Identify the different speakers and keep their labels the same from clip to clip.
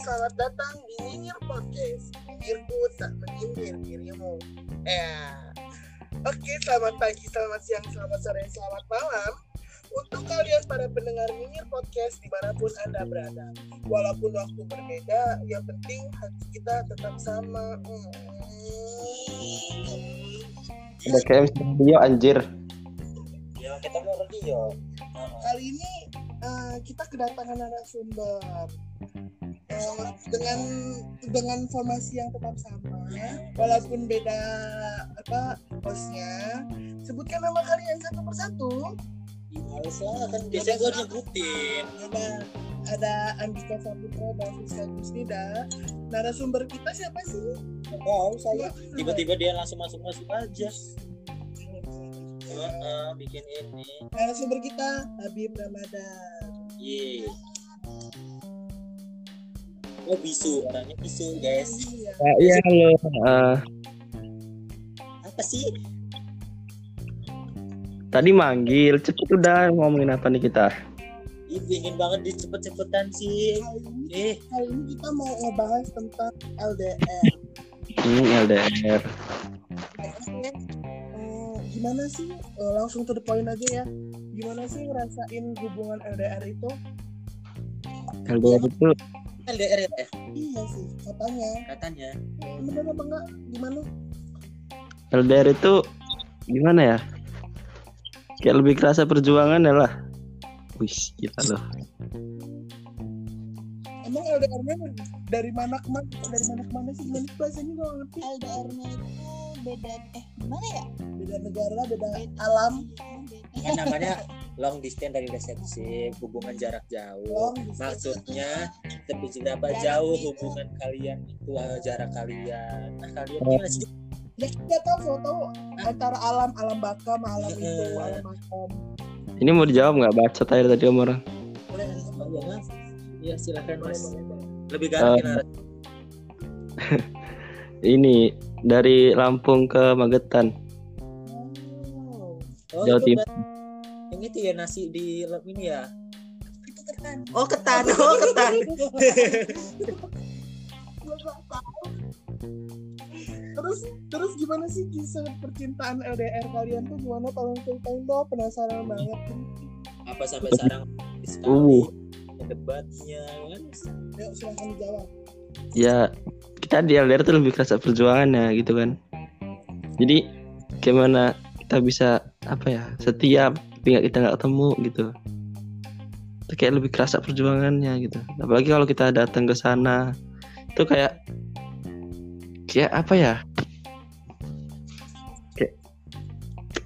Speaker 1: selamat datang di Nyinyir Podcast. Nyinyirku tak menyindir dirimu. Eh, oke, selamat pagi, selamat siang, selamat sore, selamat malam. Untuk kalian para pendengar Nyinyir Podcast di mana pun Anda berada. Walaupun waktu berbeda, yang penting hati kita tetap sama. Hmm.
Speaker 2: Udah kayak video anjir.
Speaker 3: Ya, kita mau radio.
Speaker 1: Kali ini eh, kita kedatangan narasumber Dengan dengan formasi yang tetap sama, walaupun beda apa hostnya. Sebutkan nama kalian satu persatu.
Speaker 3: Harus lah, kan biasanya gue nyebutin.
Speaker 1: Ada ada Andika Saputra dan Rizka Gusnida. Narasumber kita siapa sih?
Speaker 3: Wow, saya tiba-tiba dia langsung masuk-masuk aja. Heeh, bikin ini.
Speaker 1: Narasumber kita Habib Ramadan.
Speaker 3: Ye. Oh bisu, orangnya bisu guys.
Speaker 1: Iya.
Speaker 2: Ya, iya halo. Eh,
Speaker 3: Apa sih?
Speaker 2: tadi manggil, cepet udah ngomongin apa nih kita?
Speaker 3: Ih, ingin banget dicepet-cepetan sih.
Speaker 1: Kali ini,
Speaker 3: Eh,
Speaker 1: kali ini kita mau ngebahas tentang LDR.
Speaker 2: Hmm, LDR.
Speaker 1: Eh, gimana sih Eh, langsung to the point aja ya gimana sih ngerasain hubungan LDR itu
Speaker 2: LDR itu
Speaker 3: LDR ya eh,
Speaker 1: iya sih katanya
Speaker 3: katanya.
Speaker 1: Bener apa enggak gimana
Speaker 2: LDR itu gimana ya? Kayak lebih kerasa perjuangan ya lah. Wih, gila loh.
Speaker 1: emang LDR-nya dari mana ke mana dari mana ke mana sih gimana sih bahasanya gak ngerti
Speaker 4: LDR-nya itu beda eh gimana ya?
Speaker 1: beda negara beda alam
Speaker 4: Beda.
Speaker 3: Kan namanya long distance dari relationship, hubungan jarak jauh. Maksudnya seberapa jauh hubungan kalian itu eh, jarak kalian. Nah, kalian gimana sih?
Speaker 1: ya kita tahu tahu antara alam alam baka sama alam itu alam makom
Speaker 2: Ini mau dijawab nggak baca tadi tadi om orang?
Speaker 3: Boleh oh, iya mas? Iya silakan mas. Lebih garang
Speaker 2: Eh, Ini dari Lampung ke Magetan.
Speaker 1: oh
Speaker 3: Oh,
Speaker 2: Jawa Timur.
Speaker 3: Yang itu ya nasi di ini ya.
Speaker 4: Itu ketan.
Speaker 3: Oh ketan, oh ketan.
Speaker 1: Terus terus gimana sih kisah percintaan LDR kalian tuh gimana tolong ceritain dong penasaran banget
Speaker 3: Apa sampai sekarang
Speaker 2: Uh.
Speaker 3: sekali debatnya kan?
Speaker 1: yuk silahkan dijawab
Speaker 2: Ya kita di LDR tuh lebih kerasa perjuangannya gitu kan. Jadi gimana kita bisa apa ya setiap tapi kita nggak ketemu gitu. Itu kayak lebih kerasa perjuangannya gitu. Apalagi kalau kita datang ke sana itu kayak kayak apa ya? Kayak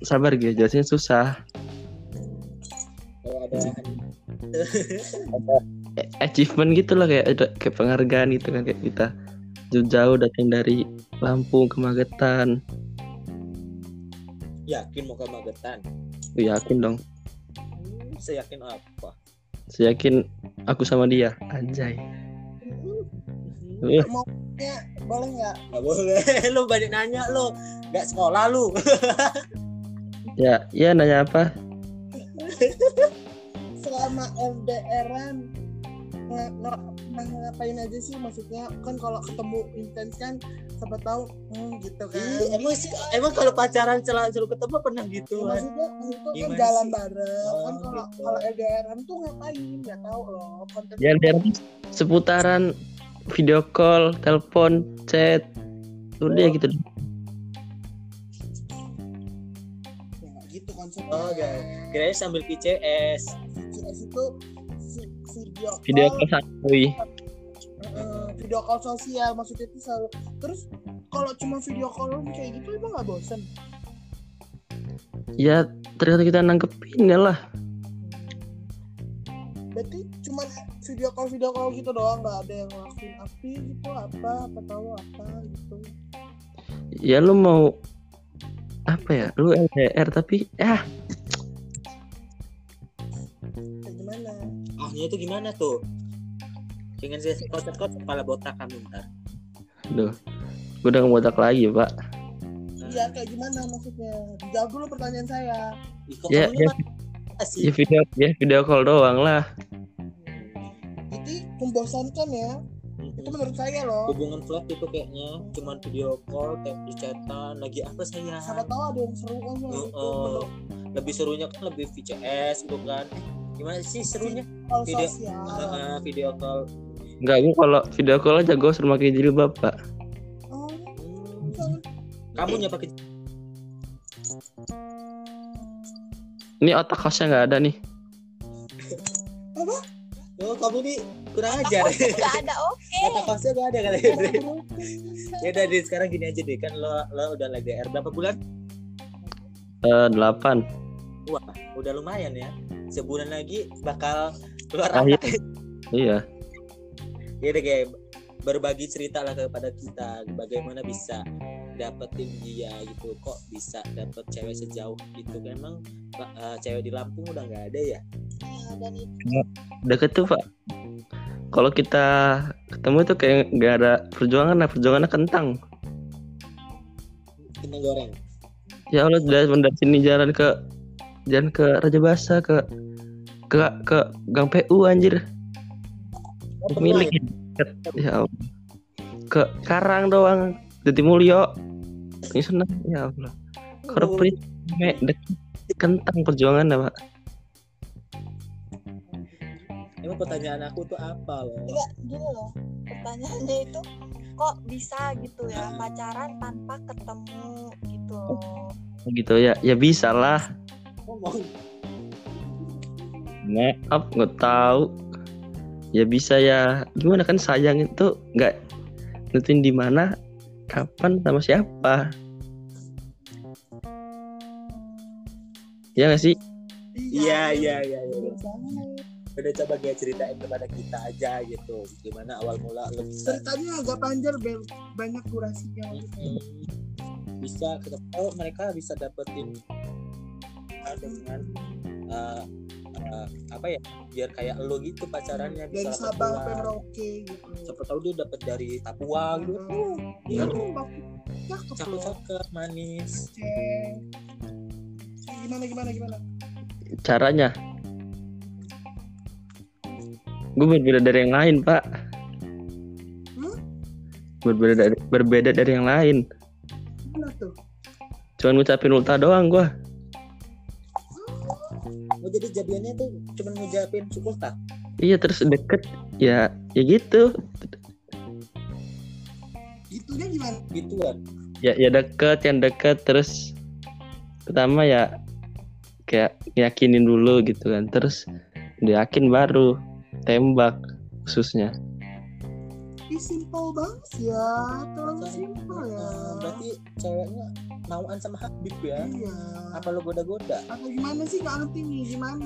Speaker 2: sabar gitu, jelasnya susah.
Speaker 3: Ada
Speaker 2: achievement gitu lah kayak ada kayak penghargaan gitu kan kayak kita jauh-jauh datang dari Lampung ke Magetan.
Speaker 3: yakin mau ke Magetan.
Speaker 2: Yakin dong.
Speaker 3: Hmm, saya yakin apa?
Speaker 2: Saya yakin aku sama dia. Anjay. Eh,
Speaker 1: maunya boleh nggak
Speaker 3: Gak boleh, lu banyak nanya lu. Gak sekolah lu.
Speaker 2: ya, ya nanya apa?
Speaker 1: selama LDRan nge- nge- nge- ngapain aja sih maksudnya kan kalau ketemu intens kan siapa tahu hmm, gitu kan
Speaker 3: Ih, emang sih, emang kalau pacaran selalu selalu ketemu pernah gitu
Speaker 1: Ya,
Speaker 3: kan?
Speaker 1: maksudnya maksudnya kan
Speaker 3: Gimana
Speaker 1: jalan
Speaker 3: sih?
Speaker 1: bareng
Speaker 3: Oh,
Speaker 1: kan kalau
Speaker 3: gitu.
Speaker 1: kalau LDRan tuh ngapain nggak tahu loh konten
Speaker 2: Ya LDR seputaran video call, telepon, chat. Udah gitu.
Speaker 1: ya gitu konsepnya
Speaker 3: Oh, guys. Kirain sambil PCS.
Speaker 1: VCS itu video call,
Speaker 2: Video call santuy.
Speaker 1: eh, video call sosial maksudnya itu selalu terus kalau cuma video call kayak gitu emang nggak bosen
Speaker 2: Ya ternyata kita nangkepin ya lah.
Speaker 1: berarti cuma video call video call gitu doang nggak ada yang ngelakuin api gitu apa apa tahu apa gitu
Speaker 2: Ya lu mau apa ya? Lu LDR tapi ya
Speaker 1: kayak gimana
Speaker 3: Ahnya itu gimana tuh? Pengen saya kocok kepala botak kamu ntar.
Speaker 2: Duh, gue udah ngemodak lagi pak.
Speaker 1: iya kayak gimana maksudnya dijawab dulu pertanyaan saya
Speaker 2: Ya, ya.
Speaker 3: sih?
Speaker 2: Ya video, ya video call doang lah.
Speaker 1: jadi membosankan ya itu menurut saya loh
Speaker 3: hubungan flat itu kayaknya cuman video call kayak di chatan lagi apa saya
Speaker 1: siapa tahu ada yang seru kan ya,
Speaker 3: Heeh.
Speaker 1: menurut
Speaker 3: lebih serunya kan lebih VCS gitu kan gimana sih serunya
Speaker 1: call
Speaker 3: Video-
Speaker 1: sosial
Speaker 3: Heeh, video call
Speaker 2: Enggak, gue kalau video call aja gue suruh pakai jilbab, Pak.
Speaker 1: oh,
Speaker 3: Hmm. kamu nya pakai
Speaker 2: Ini otak hostnya nggak ada nih.
Speaker 1: apa
Speaker 3: oh kamu nih kurang ajar
Speaker 4: Gak ada oke.
Speaker 3: kata kosnya gak ada kali ya udah Dre, sekarang gini aja deh kan lo lo udah LDR berapa bulan
Speaker 2: Eh, delapan.
Speaker 3: wah udah lumayan ya sebulan lagi bakal keluar
Speaker 2: Akhir.
Speaker 3: anak
Speaker 2: Iya.
Speaker 3: ya udah kayak berbagi cerita lah kepada kita bagaimana bisa dapetin dia gitu kok bisa dapet cewek sejauh itu memang uh, cewek di Lampung udah nggak ada ya
Speaker 4: Ya, dan itu
Speaker 2: Deket tuh, Pak. Kalau kita ketemu tuh kayak nggak ada perjuangan, nah perjuangannya kentang.
Speaker 3: kena goreng
Speaker 2: Ya Allah, dari dari sini jalan ke jalan ke Raja Basa ke ke ke Gang PU anjir.
Speaker 3: Oh,
Speaker 2: Milik ya Allah. Ke Karang doang. Jadi Mulyo. Ini senang ya Allah. Korpri me deket kentang perjuangan Pak.
Speaker 3: emang pertanyaan aku tuh apa loh
Speaker 4: enggak gini loh. Pertanyaannya itu kok bisa gitu ya pacaran tanpa ketemu gitu loh.
Speaker 2: Gitu ya. Ya bisa lah.
Speaker 3: Ngomong
Speaker 2: Maaf, nggak tahu. Ya bisa ya. Gimana kan sayang itu nggak nentuin di mana, kapan, sama siapa. Ya nggak sih?
Speaker 3: iya iya iya iya.
Speaker 1: banget.
Speaker 3: udah coba kayak ceritain kepada kita aja gitu gimana awal mula lo
Speaker 1: ceritanya agak panjang banyak durasinya
Speaker 3: Hmm, bisa kita oh mereka bisa dapetin dengan uh, uh, apa ya biar kayak lo gitu pacarannya
Speaker 1: dari
Speaker 3: bisa
Speaker 1: Sabang sampai. Merauke gitu
Speaker 3: siapa tahu dia dapet dari Papua gitu
Speaker 1: iya
Speaker 3: Iya.
Speaker 1: tuh cakep
Speaker 3: cakep cakep manis
Speaker 1: Cek. gimana gimana gimana
Speaker 2: Caranya. Gue berbeda dari yang lain, Pak.
Speaker 1: Hmm?
Speaker 2: Berbeda dari, berbeda dari yang lain.
Speaker 1: gimana tuh
Speaker 2: Cuman ngucapin ulta doang gua.
Speaker 3: Oh jadi jadiannya tuh cuma ngucapin tak
Speaker 2: Iya terus deket ya ya gitu.
Speaker 1: gitunya gimana
Speaker 3: gituan
Speaker 2: Ya ya deket yang deket terus pertama ya kayak yakinin dulu gitu kan. Terus udah yakin baru tembak khususnya.
Speaker 1: Ih, simple banget sih ya terlalu simple ya
Speaker 3: Nah, berarti ceweknya mauan sama Habib ya
Speaker 1: iya
Speaker 3: apa lo goda-goda
Speaker 1: atau gimana sih nggak ngerti nih gimana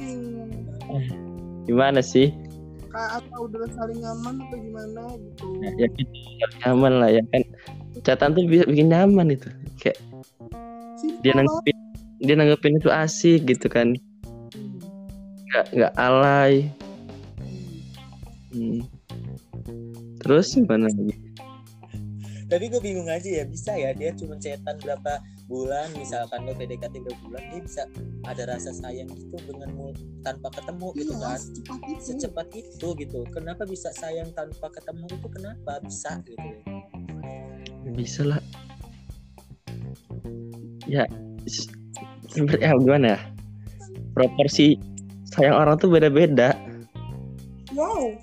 Speaker 2: Gimana sih?
Speaker 1: kayak atau udah saling nyaman atau gimana gitu
Speaker 2: Ya, ya gitu nyaman lah ya kan. Catatan tuh bisa bikin nyaman itu. Kayak
Speaker 1: simple
Speaker 2: dia
Speaker 1: banget
Speaker 2: nanggepin dia nanggepin itu asik gitu kan.
Speaker 1: Hmm.
Speaker 2: Nggak nggak alay.
Speaker 1: Hmm.
Speaker 2: Terus gimana lagi?
Speaker 3: tapi gue bingung aja ya bisa ya dia cuma cetan berapa bulan misalkan lo PDKT berapa bulan dia bisa ada rasa sayang gitu denganmu tanpa ketemu gitu
Speaker 1: iya
Speaker 3: kan
Speaker 1: secepat itu
Speaker 3: secepat itu gitu kenapa bisa sayang tanpa ketemu itu kenapa bisa gitu
Speaker 2: Bisa lah. Ya, ya, gimana ya? Proporsi sayang orang tuh beda-beda.
Speaker 1: wow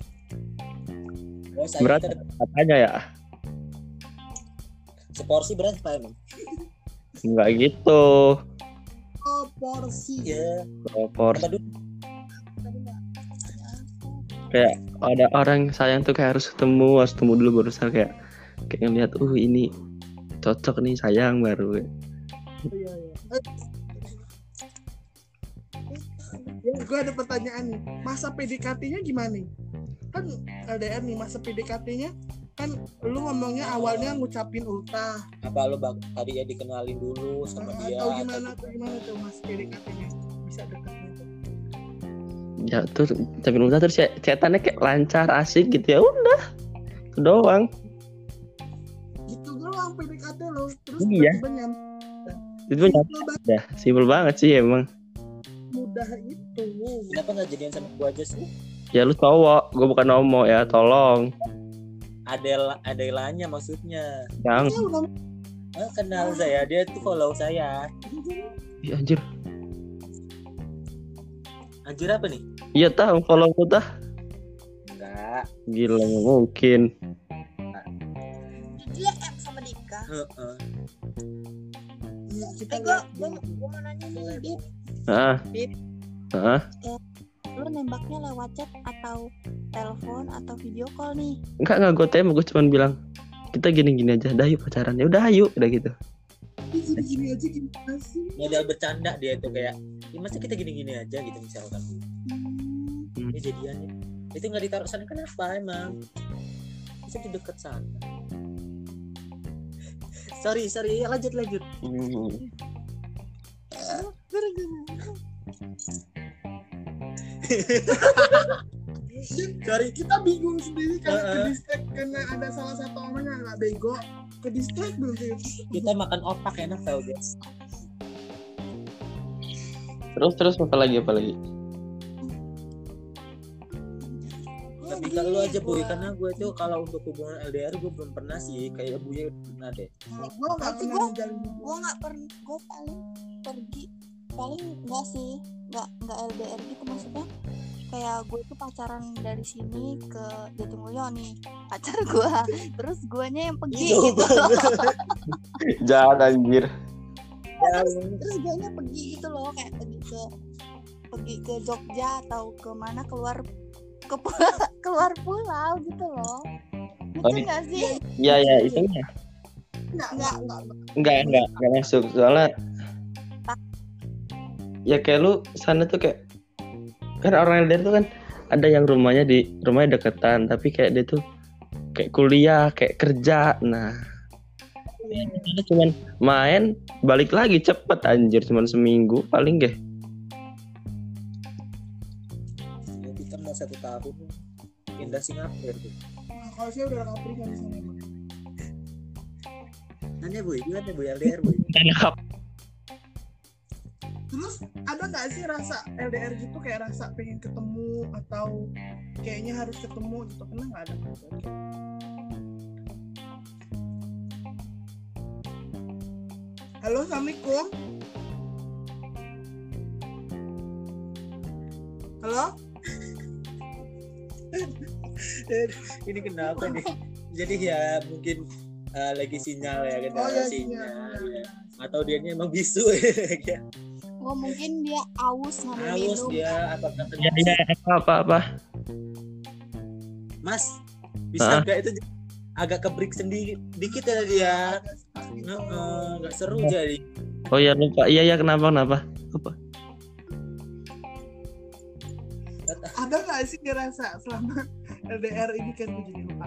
Speaker 3: oh sayang
Speaker 2: Berat
Speaker 3: kita
Speaker 2: katanya ya.
Speaker 3: seporsi berapa emang
Speaker 2: Enggak gitu.
Speaker 1: proporsi
Speaker 2: Proporsi
Speaker 3: apa
Speaker 4: nggak tanya aku.
Speaker 2: kayak ada orang yang sayang tuh kayak harus ketemu, harus ketemu dulu baru saya kayak kayak ngeliat, uh ini cocok nih sayang baru.
Speaker 1: iya iya eh. Ya, gue ada pertanyaan nih. Masa PDKT-nya gimana nih? Kan LDR nih, masa PDKT-nya kan lu ngomongnya awalnya ngucapin ultah.
Speaker 3: Apa lo bak tadi ya dikenalin dulu sama dia
Speaker 1: atau gimana atau gimana? tuh mas PDKT-nya bisa dekatnya tuh?
Speaker 2: Ya tuh tapi udah terus ya cetannya kayak lancar asik gitu ya udah. Itu doang.
Speaker 1: Gitu doang PDKT lo terus
Speaker 2: Iya.
Speaker 1: tiba-tiba
Speaker 2: itu
Speaker 1: Simple banget,
Speaker 2: dah simpel banget sih emang.
Speaker 1: Mudah itu.
Speaker 3: Kenapa nggak jadian sama gua aja sih
Speaker 2: ya lu cowok gue bukan homo ya tolong
Speaker 3: Adel Adelanya maksudnya
Speaker 2: Yang
Speaker 1: Ya, udah
Speaker 3: Eh, kenal saya dia tuh follow saya
Speaker 2: Ih, anjir.
Speaker 3: anjir apa nih
Speaker 2: Iya tahu follow aku dah.
Speaker 3: enggak
Speaker 2: Gila mungkin.
Speaker 4: Dia M sama Dika.
Speaker 3: Heeh.
Speaker 1: Ya, kita
Speaker 4: Eh, gua mau nanya nih, Dit.
Speaker 2: Ah.
Speaker 4: Bip.
Speaker 2: Ah.
Speaker 4: Lu nembaknya lewat chat atau telepon atau video call nih?
Speaker 2: Enggak enggak gue tembak gue cuma bilang kita gini-gini aja, dah yuk pacaran. Ya udah ayo, udah gitu.
Speaker 1: Gini-gini aja gimana sih?
Speaker 3: modal bercanda dia itu kayak ya masa kita gini-gini aja gitu misalkan
Speaker 4: Hmm,
Speaker 3: ini jadiannya itu nggak ditaruh sana kenapa emang bisa di dekat sana sorry sorry ya, lanjut lanjut
Speaker 2: Hmm.
Speaker 3: Sorry
Speaker 1: kita bingung sendiri karena
Speaker 3: Heeh.
Speaker 1: ke distract karena ada salah satu orang yang nggak bego ke distract dulu sih
Speaker 3: kita makan otak enak tau guys
Speaker 2: Terus terus apa lagi apa lagi?
Speaker 3: tapi kalau lu aja boy karena gue tuh kalau untuk hubungan LDR gue belum pernah sih kayak gue pernah deh
Speaker 1: gue nggak pernah
Speaker 4: Gua nggak pernah, gua paling pergi, paling enggak sih, nggak nggak LDR gitu maksudnya. Kayak gue tuh pacaran dari sini ke Jatimulyo nih pacar gua, terus guanya yang pergi
Speaker 3: Jauh
Speaker 4: gitu loh.
Speaker 2: Jangan anjir.
Speaker 4: terus guanya pergi gitu loh kayak pergi ke pergi ke Jogja atau ke mana keluar ke keluar pulau gitu loh
Speaker 2: Oh,
Speaker 4: itu
Speaker 2: ini-
Speaker 4: enggak sih
Speaker 2: Iya ya itu mah.
Speaker 1: nggak nggak nggak
Speaker 2: enggak enggak enggak masuk soalnya ya kayak lu sana tuh kayak kan orang LDR tuh kan ada yang rumahnya di rumahnya deketan tapi kayak dia tuh kayak kuliah kayak kerja. Nah dia cuman main balik lagi cepet anjir cuman seminggu paling deh.
Speaker 3: Ya, kita mau satu tahun pindah Singapura tuh.
Speaker 1: Nah, kalau saya udah kapri kan di sana emang.
Speaker 3: nanya boy gimana boy? LDR boy
Speaker 1: terus ada nggak sih rasa LDR gitu kayak rasa pengen ketemu atau kayaknya harus ketemu gitu? Pernah nggak ada halo assalamualaikum. Halo?
Speaker 3: Ini kenapa nih? Jadi ya mungkin eh, lagi sinyal ya kan
Speaker 1: oh ya
Speaker 3: sinyal.
Speaker 1: sinyal.
Speaker 3: Ya. atau dia emang bisu ya
Speaker 4: oh mungkin dia aus ngambil minum
Speaker 3: dia apa kata
Speaker 2: ya ya apa apa
Speaker 3: mas bisa nggak itu agak kebrik sendiri dikit ya dia? Heeh, nggak seru jadi.
Speaker 2: Oh ya lupa. Iya ya kenapa kenapa? Apa?
Speaker 1: Ada nggak sih ngerasa selama LDR ini kan jadi lupa?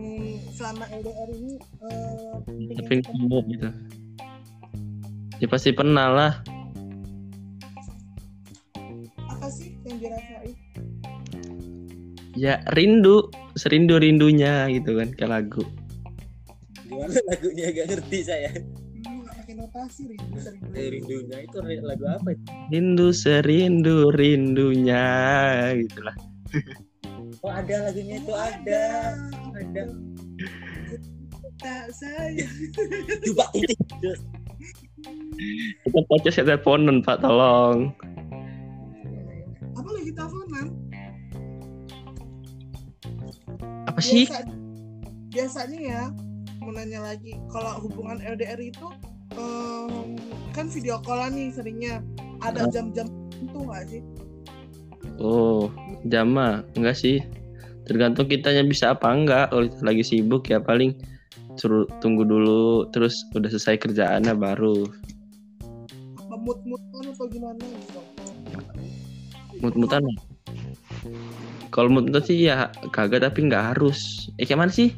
Speaker 1: Hmm, selama LDR ini eh,
Speaker 2: tapi ketemu gitu. Ya pasti pernah lah ya rindu. Serindu rindunya gitu kan kayak lagu.
Speaker 3: Gimana lagunya? Agak ngerti saya.
Speaker 1: Notasi rindu sering
Speaker 3: eh, rindunya itu lagu apa itu?
Speaker 2: Rindu serindu rindunya gitulah.
Speaker 3: Oh ada lagunya itu ada. ada.
Speaker 1: Tak saya.
Speaker 3: Coba titik.
Speaker 2: Kita podcast ya teleponan pak tolong
Speaker 1: apa
Speaker 2: sih?
Speaker 1: Biasa, biasanya ya mau nanya lagi kalau hubungan LDR itu em, kan video callan nih seringnya. Ada jam-jam itu nggak sih?
Speaker 2: Oh jama enggak sih. Tergantung kitanya bisa apa enggak kalau kita lagi sibuk ya paling suruh tunggu dulu terus udah selesai kerjaannya baru.
Speaker 1: Apa mood-moodan atau gimana gitu?
Speaker 2: Mut-mutan kalau mut-mutan sih ya kagak tapi nggak harus. Eh kayak mana sih?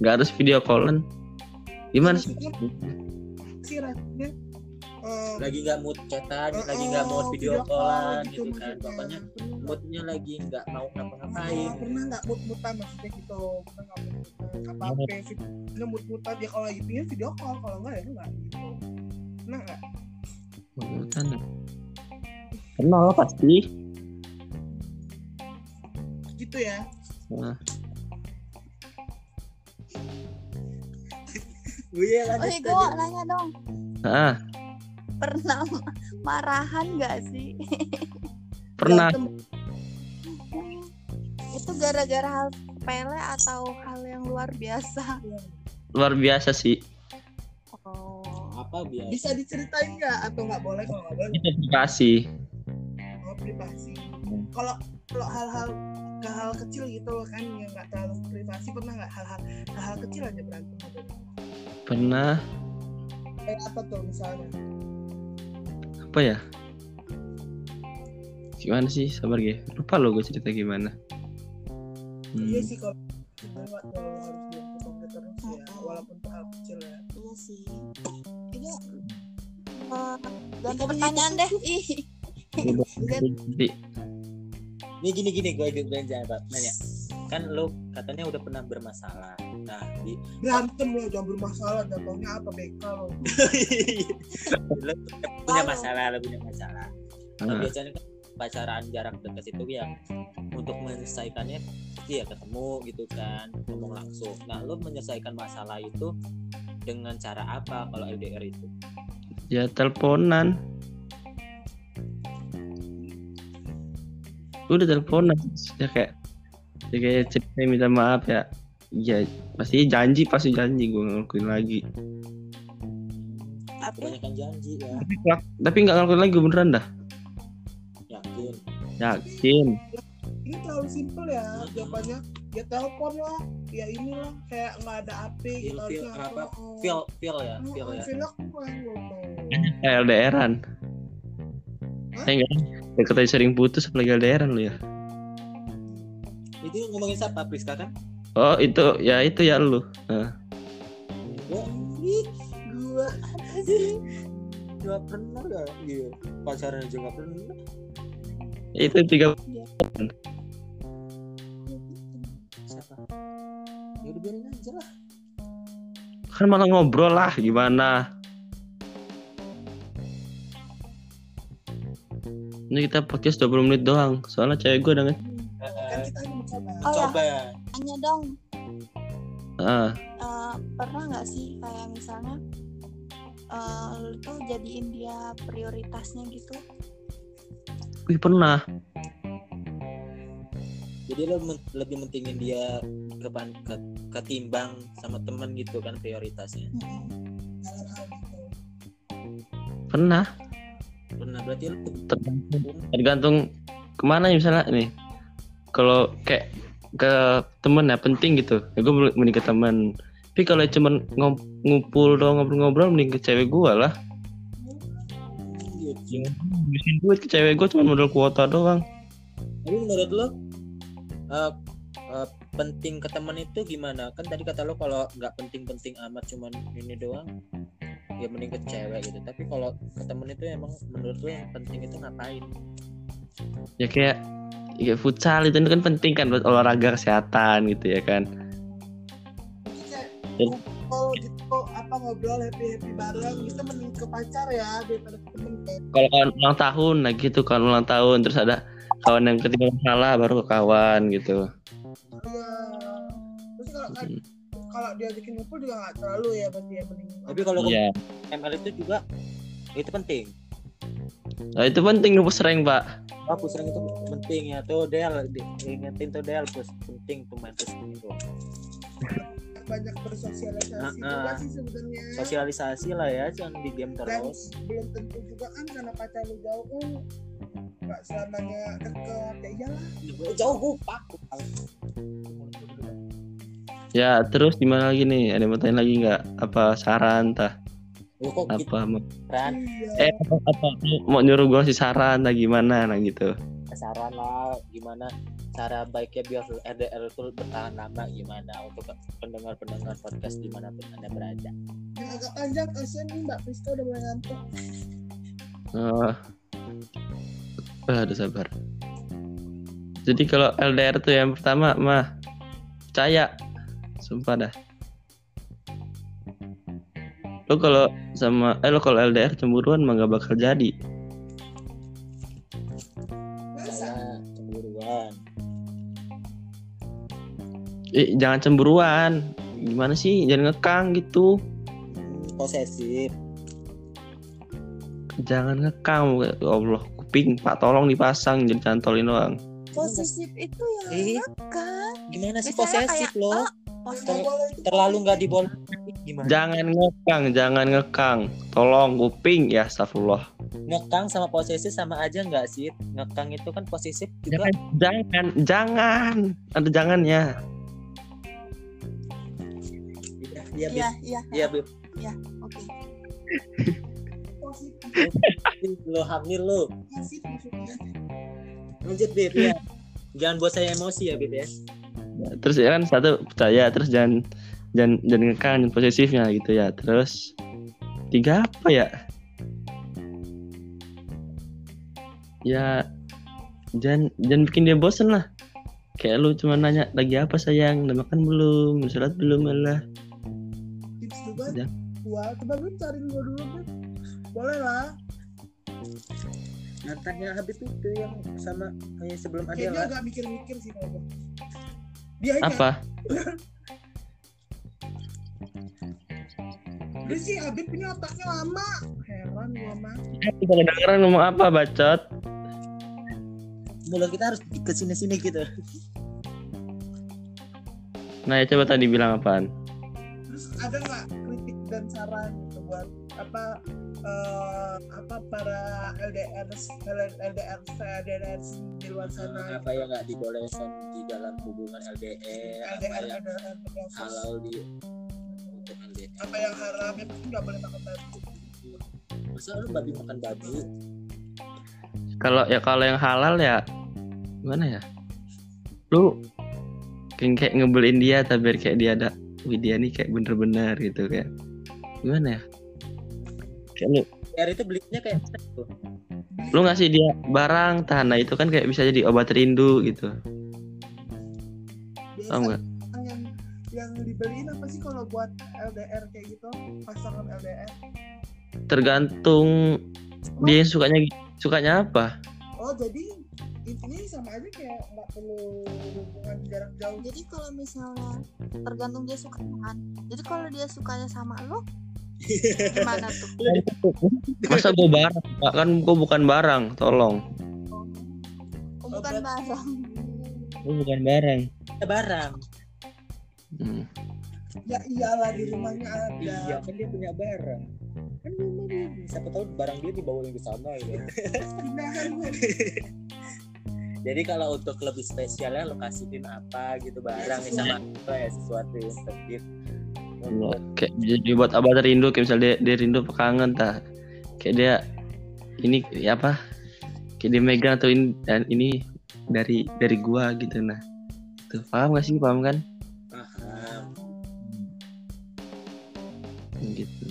Speaker 2: Nggak harus video callan. Gimana sih?
Speaker 1: Maksudnya sih rasanya em,
Speaker 3: lagi nggak mood chatan
Speaker 1: eh,
Speaker 3: lagi nggak
Speaker 1: eh,
Speaker 3: mood video callan gitu kan.
Speaker 1: maksudnya.
Speaker 3: pokoknya moodnya lagi nggak mau ngapa-ngapain.
Speaker 1: Pernah nggak mood-moodan maksudnya gitu? Pernah nggak mood-moodan? Apa apa video mood-moodan ya kalau lagi pingin video call kalau nggak ya nggak gitu. Pernah nggak?
Speaker 2: Mut-mutan pernah lah pasti
Speaker 1: gitu ya
Speaker 2: oh
Speaker 3: iya lanjut
Speaker 4: Oke, gue nanya dong.
Speaker 2: Ah.
Speaker 4: Pernah marahan gak sih?
Speaker 2: Pernah.
Speaker 4: Itu gara-gara hal pele atau hal yang luar biasa?
Speaker 2: Luar biasa sih.
Speaker 4: Oh.
Speaker 3: Apa biasa?
Speaker 1: Bisa diceritain nggak atau nggak boleh kalau nggak boleh?
Speaker 2: Itu privasi.
Speaker 1: Oh, privasi. Kalau kalau hal-hal ke hal kecil gitu loh kan yang nggak terlalu privasi. Pernah nggak hal-hal hal-hal kecil aja berantem?
Speaker 2: Pernah.
Speaker 1: Kayak apa tuh misalnya?
Speaker 2: Apa ya? Gimana sih? Sabar ya. Lupa lo gue cerita gimana. Hmm.
Speaker 1: iya sih kalau kita nggak terlalu harus terus ya walaupun hal kecil ya.
Speaker 4: Iya sih. Iya. Eh, ganti pertanyaan deh. Ih
Speaker 3: Nih gini gini gue gue nanya. Kan lu katanya udah pernah bermasalah. Nah, di
Speaker 1: berantem loh jangan bermasalah jatuhnya apa BK lo
Speaker 3: lu punya masalah, lu punya masalah. Nah,
Speaker 2: ah,
Speaker 3: biasanya kan pacaran jarak dekat itu yang untuk menyelesaikannya ya ketemu gitu kan, ngomong langsung. Nah, lu menyelesaikan masalah itu dengan cara apa kalau LDR itu?
Speaker 2: ya teleponan. Udah teleponan. Ya kayak ya kayak cerita minta maaf ya. Ya pasti janji pasti janji gue ngelakuin lagi.
Speaker 4: tapi
Speaker 3: janji ya,
Speaker 2: Tapi nggak ngelakuin lagi beneran dah.
Speaker 3: yakin.
Speaker 2: Yakin.
Speaker 1: ini terlalu simpel ya jawabannya ya telepon lah ya inilah kayak nggak ada HP
Speaker 3: Feel,
Speaker 1: gitu
Speaker 3: feel, apa,
Speaker 1: oh,
Speaker 3: feel, feel ya, feel ya.
Speaker 1: feel aku kan
Speaker 2: LDRan.
Speaker 1: Hah?
Speaker 2: Eh enggak. Ya katanya sering putus apalagi LDRan lu ya.
Speaker 3: Itu ngomongin siapa, Priska kan?
Speaker 2: Oh itu ya itu ya lu.
Speaker 3: Gua, ih, gua Gak pernah gak gitu Pacaran aja gak pernah
Speaker 2: Itu tiga
Speaker 3: Siapa? Ya udah biarin aja lah
Speaker 2: kan malah ngobrol lah gimana. Ini kita podcast 20 menit doang. Soalnya cewek gue udah nge-
Speaker 1: kan kita mencoba
Speaker 4: Oh, ya.
Speaker 3: Coba ya
Speaker 4: tanya dong
Speaker 2: ah,
Speaker 4: eh, pernah nggak sih kayak misalnya eh, lu tuh jadiin dia prioritasnya gitu
Speaker 2: wih pernah.
Speaker 3: Jadi lo men- lebih mentingin dia kepan ke, ketimbang sama temen gitu kan prioritasnya
Speaker 2: Pernah.
Speaker 3: Pernah berarti lo
Speaker 2: Tergantung, tergantung ke mana ya misalnya nih. Kalau kayak ke temen ya penting gitu. Ya gue mending ke temen. Tapi kalau cuman ngom- ngumpul doang ngobrol-ngobrol mending ke cewek gue lah.
Speaker 3: gitu.
Speaker 2: Habisin duit ke cewek gue cuma modal kuota doang.
Speaker 3: Tapi menurut lo eh, eh, penting ke temen itu gimana? Kan tadi kata lo kalau nggak penting-penting amat cuman ini doang ya mending ke cewek gitu. Tapi kalau ke temen itu emang menurut lo yang penting itu ngapain?
Speaker 2: Ya kayak ya futsal itu kan penting kan buat olahraga kesehatan gitu ya kan.
Speaker 1: Jadi kayak
Speaker 2: Ya.
Speaker 1: ngumpul gitu apa ngobrol happy happy bareng kita mending ke pacar ya daripada ke temen kayak
Speaker 2: Kalau kawan ulang tahun nah gitu kan ulang tahun terus ada kawan yang ketiga masalah baru ke kawan gitu.
Speaker 1: Iya. terus kalau Kalau diajakin ngumpul juga nggak terlalu ya berarti ya mending
Speaker 3: Tapi kalau
Speaker 2: Iya.
Speaker 3: ML itu juga itu penting.
Speaker 2: Nah, itu penting lu sering pak.
Speaker 3: Oh, pusreng itu penting ya tuh Del ingetin tuh Del pus penting tuh main pusreng itu.
Speaker 1: banyak bersosialisasi
Speaker 3: Ah, ah.
Speaker 1: juga sih sebenarnya
Speaker 3: Sosialisasi lah ya jangan di game
Speaker 1: dan
Speaker 3: terus.
Speaker 1: belum tentu juga kan karena pacar lu jauh kan nggak selamanya deket ya iyalah
Speaker 3: Jauh gupak.
Speaker 2: Ya terus gimana lagi nih? Ada yang mau tanya lagi nggak? Apa saran tah?
Speaker 3: Kok gitu
Speaker 2: Apa mau,
Speaker 3: kan?
Speaker 1: iya
Speaker 2: eh apa, apa mau nyuruh gue sih saran tah gimana nah gitu?
Speaker 3: saran lah gimana cara baiknya biar LDR itu bertahan lama gimana untuk pendengar-pendengar podcast di mana pun anda berada.
Speaker 1: yang agak panjang kasihan nih mbak Priska udah mulai ngantuk
Speaker 2: Oh. Ah, udah sabar. Jadi kalau LDR tuh yang pertama mah percaya, sumpah dah. Lo kalau sama eh lo kalau LDR cemburuan mah gak bakal jadi.
Speaker 1: masa
Speaker 3: Karena cemburuan.
Speaker 2: Eh, jangan cemburuan. Gimana sih? Jangan ngekang gitu.
Speaker 3: posesif
Speaker 2: Jangan ngekang ya Allah kuping Pak tolong dipasang jadi cantolin doang.
Speaker 4: posesif itu ya
Speaker 3: Eh,
Speaker 4: kan
Speaker 3: gimana sih
Speaker 4: Misalnya
Speaker 3: posesif
Speaker 4: kayak,
Speaker 3: loh
Speaker 4: oh,
Speaker 3: Ter- terlalu nggak diboleh gimana
Speaker 2: Jangan ngekang, jangan ngekang. Tolong kuping ya astagfirullah.
Speaker 3: ngekang sama posesif sama aja nggak sih ngekang itu kan posesif juga
Speaker 2: Jangan, jangan, jangan. Ada jangannya.
Speaker 3: Iya,
Speaker 4: iya iya
Speaker 3: Iya, Bib.
Speaker 4: oke
Speaker 3: Lo hamil lo.
Speaker 1: Maksudnya.
Speaker 3: Lanjut, Bib ya. Jangan buat saya emosi ya, Bib ya.
Speaker 2: Terus ya kan satu percaya, terus jangan jangan jangan ngekang, jangan posesifnya gitu ya. Terus tiga apa ya? Ya jangan jangan bikin dia bosen lah. Kayak lu cuma nanya lagi apa sayang, udah makan belum, udah sholat belum lah.
Speaker 1: Tips juga
Speaker 2: Ya.
Speaker 1: gua coba lu cariin gua dulu Beb. boleh lah
Speaker 3: Mantannya Habib itu yang sama kayak sebelum
Speaker 1: kayaknya
Speaker 3: Adela.
Speaker 1: agak mikir-mikir sih kalau gua. Dia aja
Speaker 2: Apa?
Speaker 1: dia sih Habib ini otaknya lama heran gua mah
Speaker 2: Kita kedengeran ngomong apa bacot?
Speaker 3: Mulut kita harus ke sini-sini gitu.
Speaker 2: Nah ya coba tadi bilang apaan?
Speaker 1: terus ada nggak kritik dan saran gitu buat apa eh, apa para LDR LDR LDR di luar sana
Speaker 3: Apa yang nggak dibolehkan di dalam hubungan LDR? Apa
Speaker 1: LDR
Speaker 3: yang
Speaker 1: LDR
Speaker 3: halal di untuk LDR?
Speaker 1: apa yang haram itu nggak boleh makan babi
Speaker 3: Masa lu babi makan babi?
Speaker 2: Kalau ya kalau yang halal ya gimana ya? Lu kayak, kayak ngebelin dia tapi biar kayak dia ada Wih dia nih kayak bener-bener gitu kayak Gimana ya? Kayak lu,
Speaker 3: LDR itu belinya kayak apa tuh?
Speaker 2: lu ngasih dia barang tanah itu kan kayak bisa jadi obat rindu gitu.
Speaker 1: Biasa
Speaker 2: Tau nggak?
Speaker 1: yang yang dibeliin apa sih kalau buat LDR kayak gitu? Pasangan LDR
Speaker 2: Tergantung dia yang sukanya sukanya apa.
Speaker 1: Oh jadi intinya sama aja kayak nggak perlu hubungan jarak jauh.
Speaker 4: Jadi kalau misalnya tergantung dia suka kan jadi kalau dia sukanya sama lo gimana tuh
Speaker 2: Masa gue barang? Pak? Kan gue bukan barang, tolong
Speaker 4: oh, bukan barang
Speaker 2: Gue bukan barang
Speaker 3: Ada barang.
Speaker 2: Hmm.
Speaker 1: ya iyalah di rumahnya ada
Speaker 3: Iya kan dia punya barang. Kan rumah dia. Siapa tahu barang dia dibawain ke sana gitu.
Speaker 1: pindahan gue
Speaker 3: Jadi kalau untuk lebih spesialnya lo kasihin apa gitu barang nih sama apa ya sesuatu yang tertib.
Speaker 2: Allah, kayak jadi buat abah rindu kayak misalnya dia, dia rindu kangen tah kayak dia ini ya apa kayak dia megang atau ini dan ini dari dari gua gitu nah. Tuh paham gak sih? Paham kan?
Speaker 3: Paham.
Speaker 2: gitu.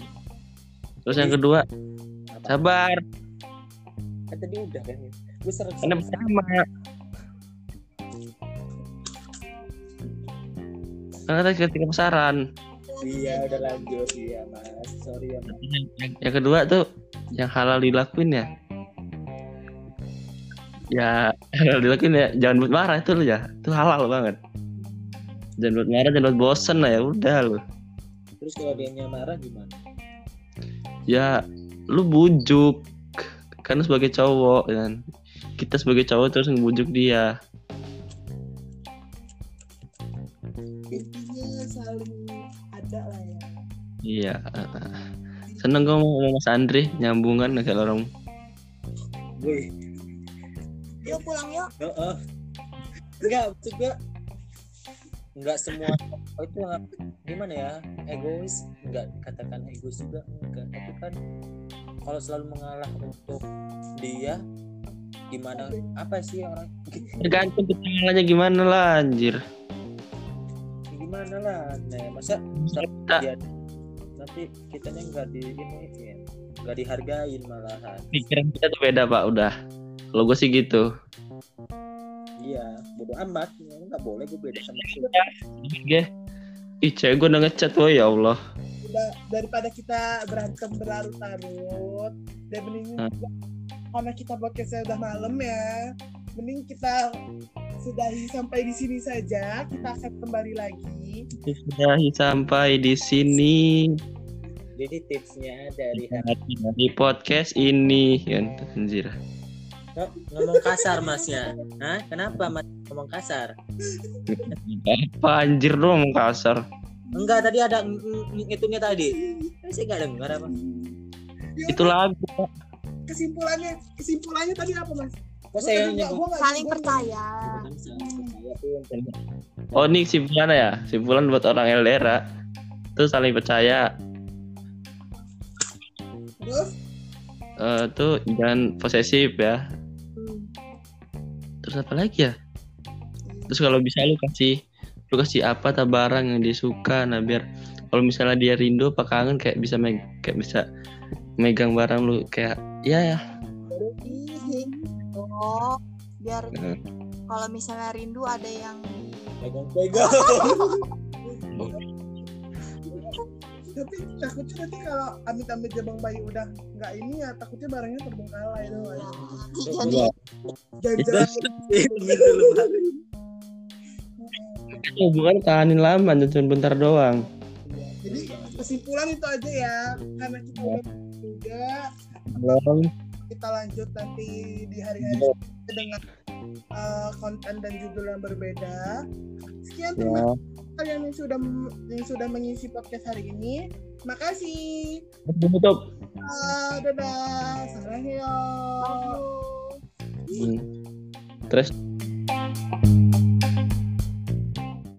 Speaker 2: Terus yang kedua
Speaker 3: Apa?
Speaker 2: sabar.
Speaker 3: Kan tadi udah kan. Gue sering
Speaker 2: karena pertama karena tadi ketika pasaran
Speaker 3: Iya udah lanjut. Iya mas. Sorry ya mas.
Speaker 2: yang, yang kedua tuh yang halal dilakuin ya? Ya halal dilakuin ya. Jangan buat marah itu lo ya. Itu halal banget. Jangan buat marah jangan buat bosen lah ya. Udah lo
Speaker 3: Terus kalau dia marah gimana?
Speaker 2: ya lu bujuk. Kan sebagai cowok kan? Kita sebagai cowok terus ngebujuk dia iya seneng gue mau sama Mas Andri nyambungan kayak orang.
Speaker 3: Gue.
Speaker 4: yuk pulang yuk.
Speaker 3: Oh, oh. Enggak, maksud gue enggak semua oh, itu gimana ya egois. Enggak katakan egois juga enggak. Tapi kan kalau selalu mengalah untuk dia gimana apa sih orang?
Speaker 2: Tergantung ketangannya gimana lah anjir.
Speaker 3: Gimana lah nah masa
Speaker 2: Kita-
Speaker 3: dia nanti kitanya enggak di ini ya, enggak dihargain malahan.
Speaker 2: Pikiran kita tuh beda pak. Udah. Kalau gue sih gitu.
Speaker 3: Iya bodoh amat. Ya, enggak boleh gue beda sama lu.
Speaker 2: Oke. ih cewek gue udah ngechat woy ya Allah.
Speaker 1: Udah daripada kita berantem berlarut-larut dan mending karena kita podcastnya udah malam ya mending kita sudahi sampai di sini saja kita akan kembali lagi
Speaker 2: sudah sampai di sini
Speaker 3: Jadi tipsnya dari
Speaker 2: di podcast ini kan anjir.
Speaker 3: Kok ngomong kasar masnya? Hah? Kenapa mas ngomong kasar?
Speaker 2: Apa anjir dong kasar.
Speaker 3: Enggak tadi ada ng- ng- ngitungnya tadi. Saya nggak dengar apa.
Speaker 1: Ya
Speaker 2: Itu lagu.
Speaker 1: kesimpulannya kesimpulannya tadi apa mas?
Speaker 3: Nyebut.
Speaker 4: saling percaya.
Speaker 2: Oh ini simpulan ya, simpulan buat orang LDR itu saling percaya.
Speaker 1: Terus?
Speaker 2: Eh tuh jangan posesif ya. Terus apa lagi ya? Terus kalau bisa lu kasih lu kasih apa tak barang yang dia suka? Nah biar kalau misalnya dia rindu apa kangen kayak bisa meg kayak bisa megang barang lu kayak ya ya
Speaker 4: oh biar
Speaker 2: Eh.
Speaker 4: kalau misalnya rindu ada yang
Speaker 3: pegang-pegang.
Speaker 1: tapi takutnya nanti kalau amit-amit Jabang Bayi udah nggak ini ya takutnya barangnya terbengkalai itu
Speaker 4: jadi
Speaker 2: Iya.
Speaker 1: jajan
Speaker 3: gitu loh. Pak.
Speaker 2: hubungan tahanin lama cuma bentar doang
Speaker 1: jadi kesimpulan itu aja ya karena kita udah juga
Speaker 2: Belum.
Speaker 1: Kita lanjut nanti di hari-hari
Speaker 2: Iya.
Speaker 1: dengan uh, konten dan judul yang berbeda. Sekian
Speaker 2: Ya.
Speaker 1: terima kasih kalian yang sudah yang sudah mengisi podcast hari ini. Makasih.
Speaker 2: Tutup.
Speaker 1: Uh, dadah. Sarangnya
Speaker 2: Hmm. terus